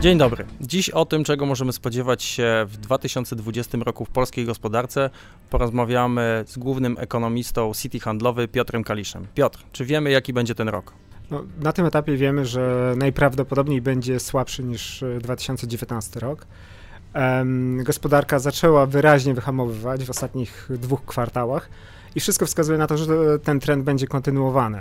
Dzień dobry. Dziś o tym, czego możemy spodziewać się w 2020 roku w polskiej gospodarce, porozmawiamy z głównym ekonomistą City Handlowy Piotrem Kaliszem. Piotr, czy wiemy, jaki będzie ten rok? No, na tym etapie wiemy, że najprawdopodobniej będzie słabszy niż 2019 e, rok. Gospodarka zaczęła wyraźnie wyhamowywać w ostatnich dwóch kwartałach. I wszystko wskazuje na to, że ten trend będzie kontynuowany.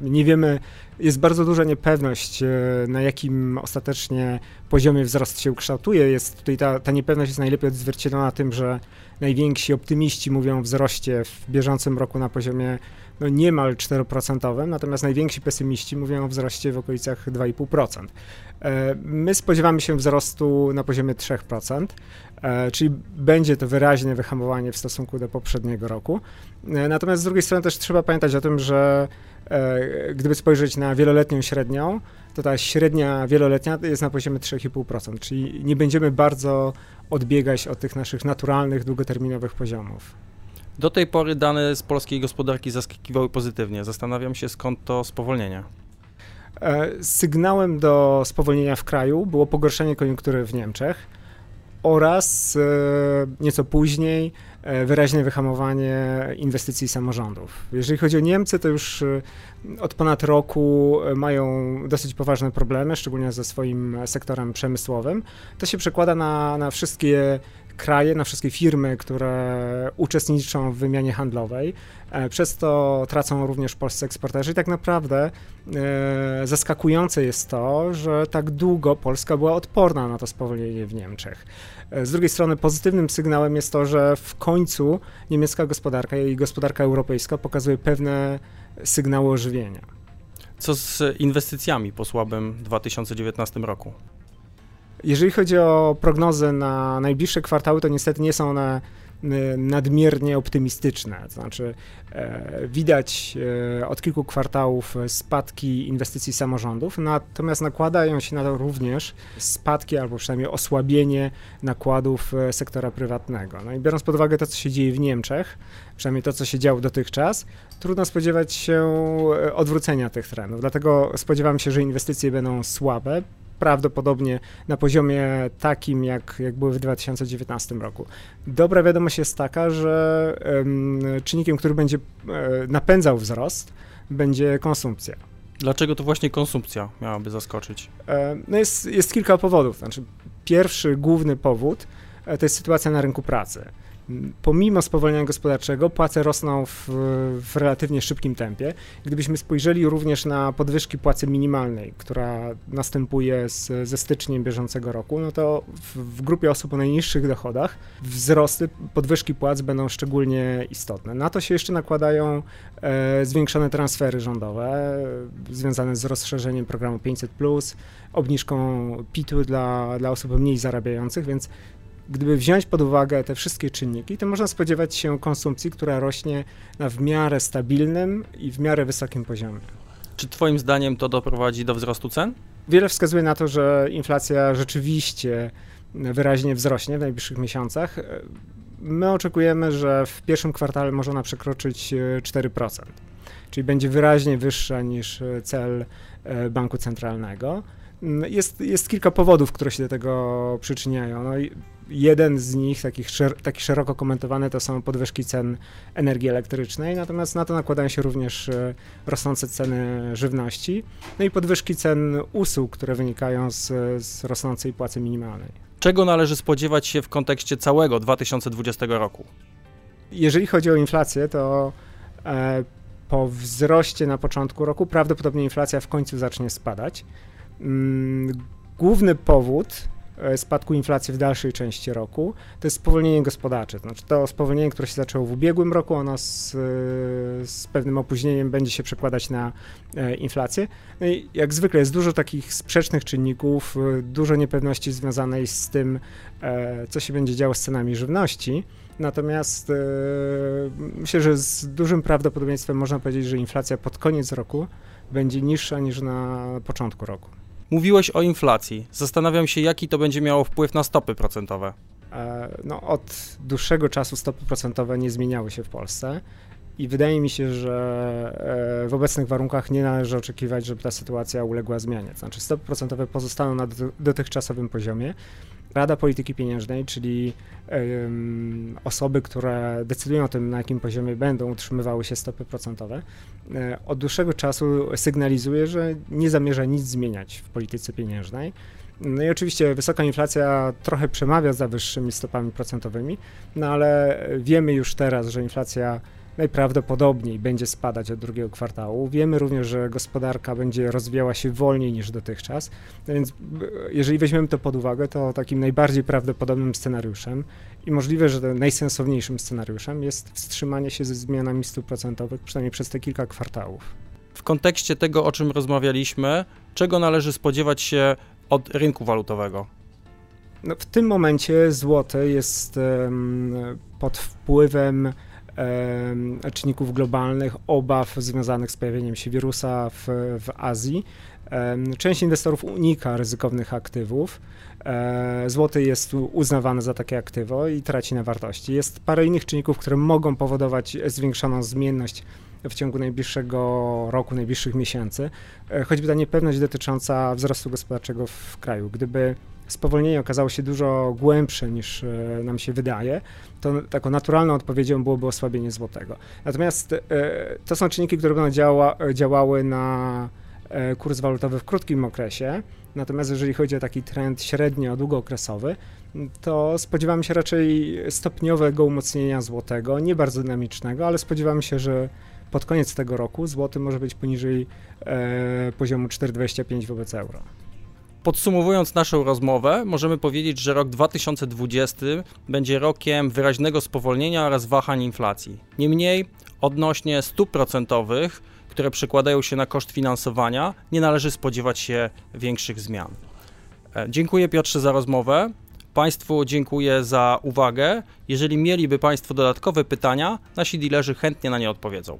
Nie wiemy, jest bardzo duża niepewność, e, na jakim ostatecznie poziomie wzrost się ukształtuje. Jest tutaj ta, ta niepewność jest najlepiej odzwierciedlona tym, że najwięksi optymiści mówią o wzroście w bieżącym roku na poziomie no niemal 4%, natomiast najwięksi pesymiści mówią o wzroście w okolicach 2,5%. E, my spodziewamy się wzrostu na poziomie 3%, e, czyli będzie to wyraźne wyhamowanie w stosunku do poprzedniego roku. E, natomiast z drugiej strony też trzeba pamiętać o tym, że gdyby spojrzeć na wieloletnią średnią, to ta średnia wieloletnia jest na poziomie 3,5%, czyli nie będziemy bardzo odbiegać od tych naszych naturalnych, długoterminowych poziomów. Do tej pory dane z polskiej gospodarki zaskakiwały pozytywnie. Zastanawiam się, skąd to spowolnienie. E, sygnałem do spowolnienia w kraju było pogorszenie koniunktury w Niemczech oraz e, nieco później e, wyraźne wyhamowanie inwestycji samorządów. Jeżeli chodzi o Niemcy, to już od ponad roku mają dosyć poważne problemy, szczególnie ze swoim sektorem przemysłowym. To się przekłada na, na wszystkie kraje, na wszystkie firmy, które uczestniczą w wymianie handlowej. E, przez to tracą również polscy eksporterzy i tak naprawdę e, zaskakujące jest to, że tak długo Polska była odporna na to spowolnienie w Niemczech. E, z drugiej strony pozytywnym sygnałem jest to, że w końcu niemiecka gospodarka i gospodarka europejska pokazuje pewne sygnały ożywienia. Co z inwestycjami po słabym 2019 roku? Jeżeli chodzi o prognozy na najbliższe kwartały, to niestety nie są one y, nadmiernie optymistyczne. To znaczy, e, widać e, od kilku kwartałów spadki inwestycji samorządów, natomiast nakładają się na to również spadki albo przynajmniej osłabienie nakładów e, sektora prywatnego. No i biorąc pod uwagę to, co się dzieje w Niemczech, przynajmniej to, co się działo dotychczas, trudno spodziewać się odwrócenia tych trendów. Dlatego spodziewam się, że inwestycje będą słabe, prawdopodobnie na poziomie takim, jak, jak były w 2019 roku. Dobra wiadomość jest taka, że czynnikiem, który będzie e, napędzał wzrost, będzie konsumpcja. Dlaczego to właśnie konsumpcja miałaby zaskoczyć? E, no jest, jest kilka powodów. Znaczy, pierwszy główny powód e, to jest sytuacja na rynku pracy pomimo spowolnienia gospodarczego płace rosną w, w, relatywnie szybkim tempie. Gdybyśmy spojrzeli również na podwyżki płacy minimalnej, która następuje z, ze styczniem bieżącego roku, no to w, w, grupie osób o najniższych dochodach wzrosty podwyżki płac będą szczególnie istotne. Na to się jeszcze nakładają e, zwiększone transfery rządowe e, związane z rozszerzeniem programu 500, obniżką PIT-u dla, dla osób mniej zarabiających, więc gdyby wziąć pod uwagę te wszystkie czynniki, to można spodziewać się konsumpcji, która rośnie na w miarę stabilnym i w miarę wysokim poziomie. Czy Twoim zdaniem to doprowadzi do wzrostu cen? Wiele wskazuje na to, że inflacja rzeczywiście wyraźnie wzrośnie w najbliższych miesiącach. My oczekujemy, że w pierwszym kwartale może ona przekroczyć 4%, e, czyli będzie wyraźnie wyższa niż e, cel e, banku centralnego. Mm, jest, jest kilka powodów, które się do tego przyczyniają. No jeden z nich, takich szer taki szeroko komentowany, to są podwyżki cen energii elektrycznej, natomiast na to nakładają się również e, rosnące ceny żywności, no i podwyżki cen usług, które wynikają z, z rosnącej płacy minimalnej. Czego należy spodziewać się w kontekście całego 2020 roku? Jeżeli chodzi o inflację, to e, po wzroście na początku roku prawdopodobnie inflacja w końcu zacznie spadać. Mm, główny powód e, spadku inflacji w dalszej części roku to jest spowolnienie gospodarcze. To znaczy to spowolnienie, które się zaczęło w ubiegłym roku, ono z, z pewnym opóźnieniem będzie się przekładać na e, inflację. No i jak zwykle jest dużo takich sprzecznych czynników, e, dużo niepewności związanej z tym, co się będzie działo z cenami żywności. Natomiast e, myślę, że z dużym prawdopodobieństwem można powiedzieć, że inflacja pod koniec roku będzie niższa niż na początku roku. Mówiłeś o inflacji. Zastanawiam się, jaki to będzie miało wpływ na stopy procentowe. E, no, od dłuższego czasu stopy procentowe nie zmieniały się w Polsce. i wydaje mi się, że e, w obecnych warunkach nie należy oczekiwać, żeby ta sytuacja uległa zmianie. Znaczy stopy procentowe pozostaną na dotychczasowym poziomie. Rada Polityki Pieniężnej, czyli um, osoby, które decydują o tym, na jakim poziomie będą utrzymywały się stopy procentowe, e, od dłuższego czasu sygnalizuje, że nie zamierza nic zmieniać w polityce pieniężnej. No i oczywiście wysoka inflacja trochę przemawia za wyższymi stopami procentowymi, no ale wiemy już teraz, że inflacja najprawdopodobniej będzie spadać od drugiego kwartału. Wiemy również, że gospodarka będzie rozwijała się wolniej niż dotychczas, więc jeżeli weźmiemy to pod uwagę, to takim najbardziej prawdopodobnym scenariuszem i możliwe, że najsensowniejszym scenariuszem jest wstrzymanie się ze zmianami stóp procentowych, przynajmniej przez te kilka kwartałów. W kontekście tego, o czym rozmawialiśmy, czego należy spodziewać się od rynku walutowego? No, w tym momencie złoty jest um, pod wpływem czynników globalnych, obaw związanych z pojawieniem się wirusa w, w Azji. Część inwestorów unika ryzykownych aktywów. E, złoty jest uznawany za takie aktywo i traci na wartości. Jest parę innych czynników, które mogą powodować zwiększoną zmienność w ciągu najbliższego roku, najbliższych miesięcy, e, choćby ta niepewność dotycząca wzrostu gospodarczego w kraju. Gdyby spowolnienie okazało się dużo głębsze niż e, nam się wydaje, to taką naturalną odpowiedzią byłoby osłabienie złotego. Natomiast e, to są czynniki, które będą działa, działały na e, kurs walutowy w krótkim okresie. Natomiast jeżeli chodzi o taki trend średnio długookresowy, to spodziewamy się raczej stopniowego umocnienia złotego, nie bardzo dynamicznego, ale spodziewamy się, że pod koniec tego roku złoty może być poniżej e, poziomu 4,25 wobec euro. Podsumowując naszą rozmowę, możemy powiedzieć, że rok 2020 będzie rokiem wyraźnego spowolnienia oraz wahań inflacji. Niemniej, odnośnie stóp procentowych, które przekładają się na koszt finansowania, nie należy spodziewać się większych zmian. E, dziękuję Piotrze za rozmowę. Państwu dziękuję za uwagę. Jeżeli mieliby Państwo dodatkowe pytania, nasi dilerzy chętnie na nie odpowiedzą.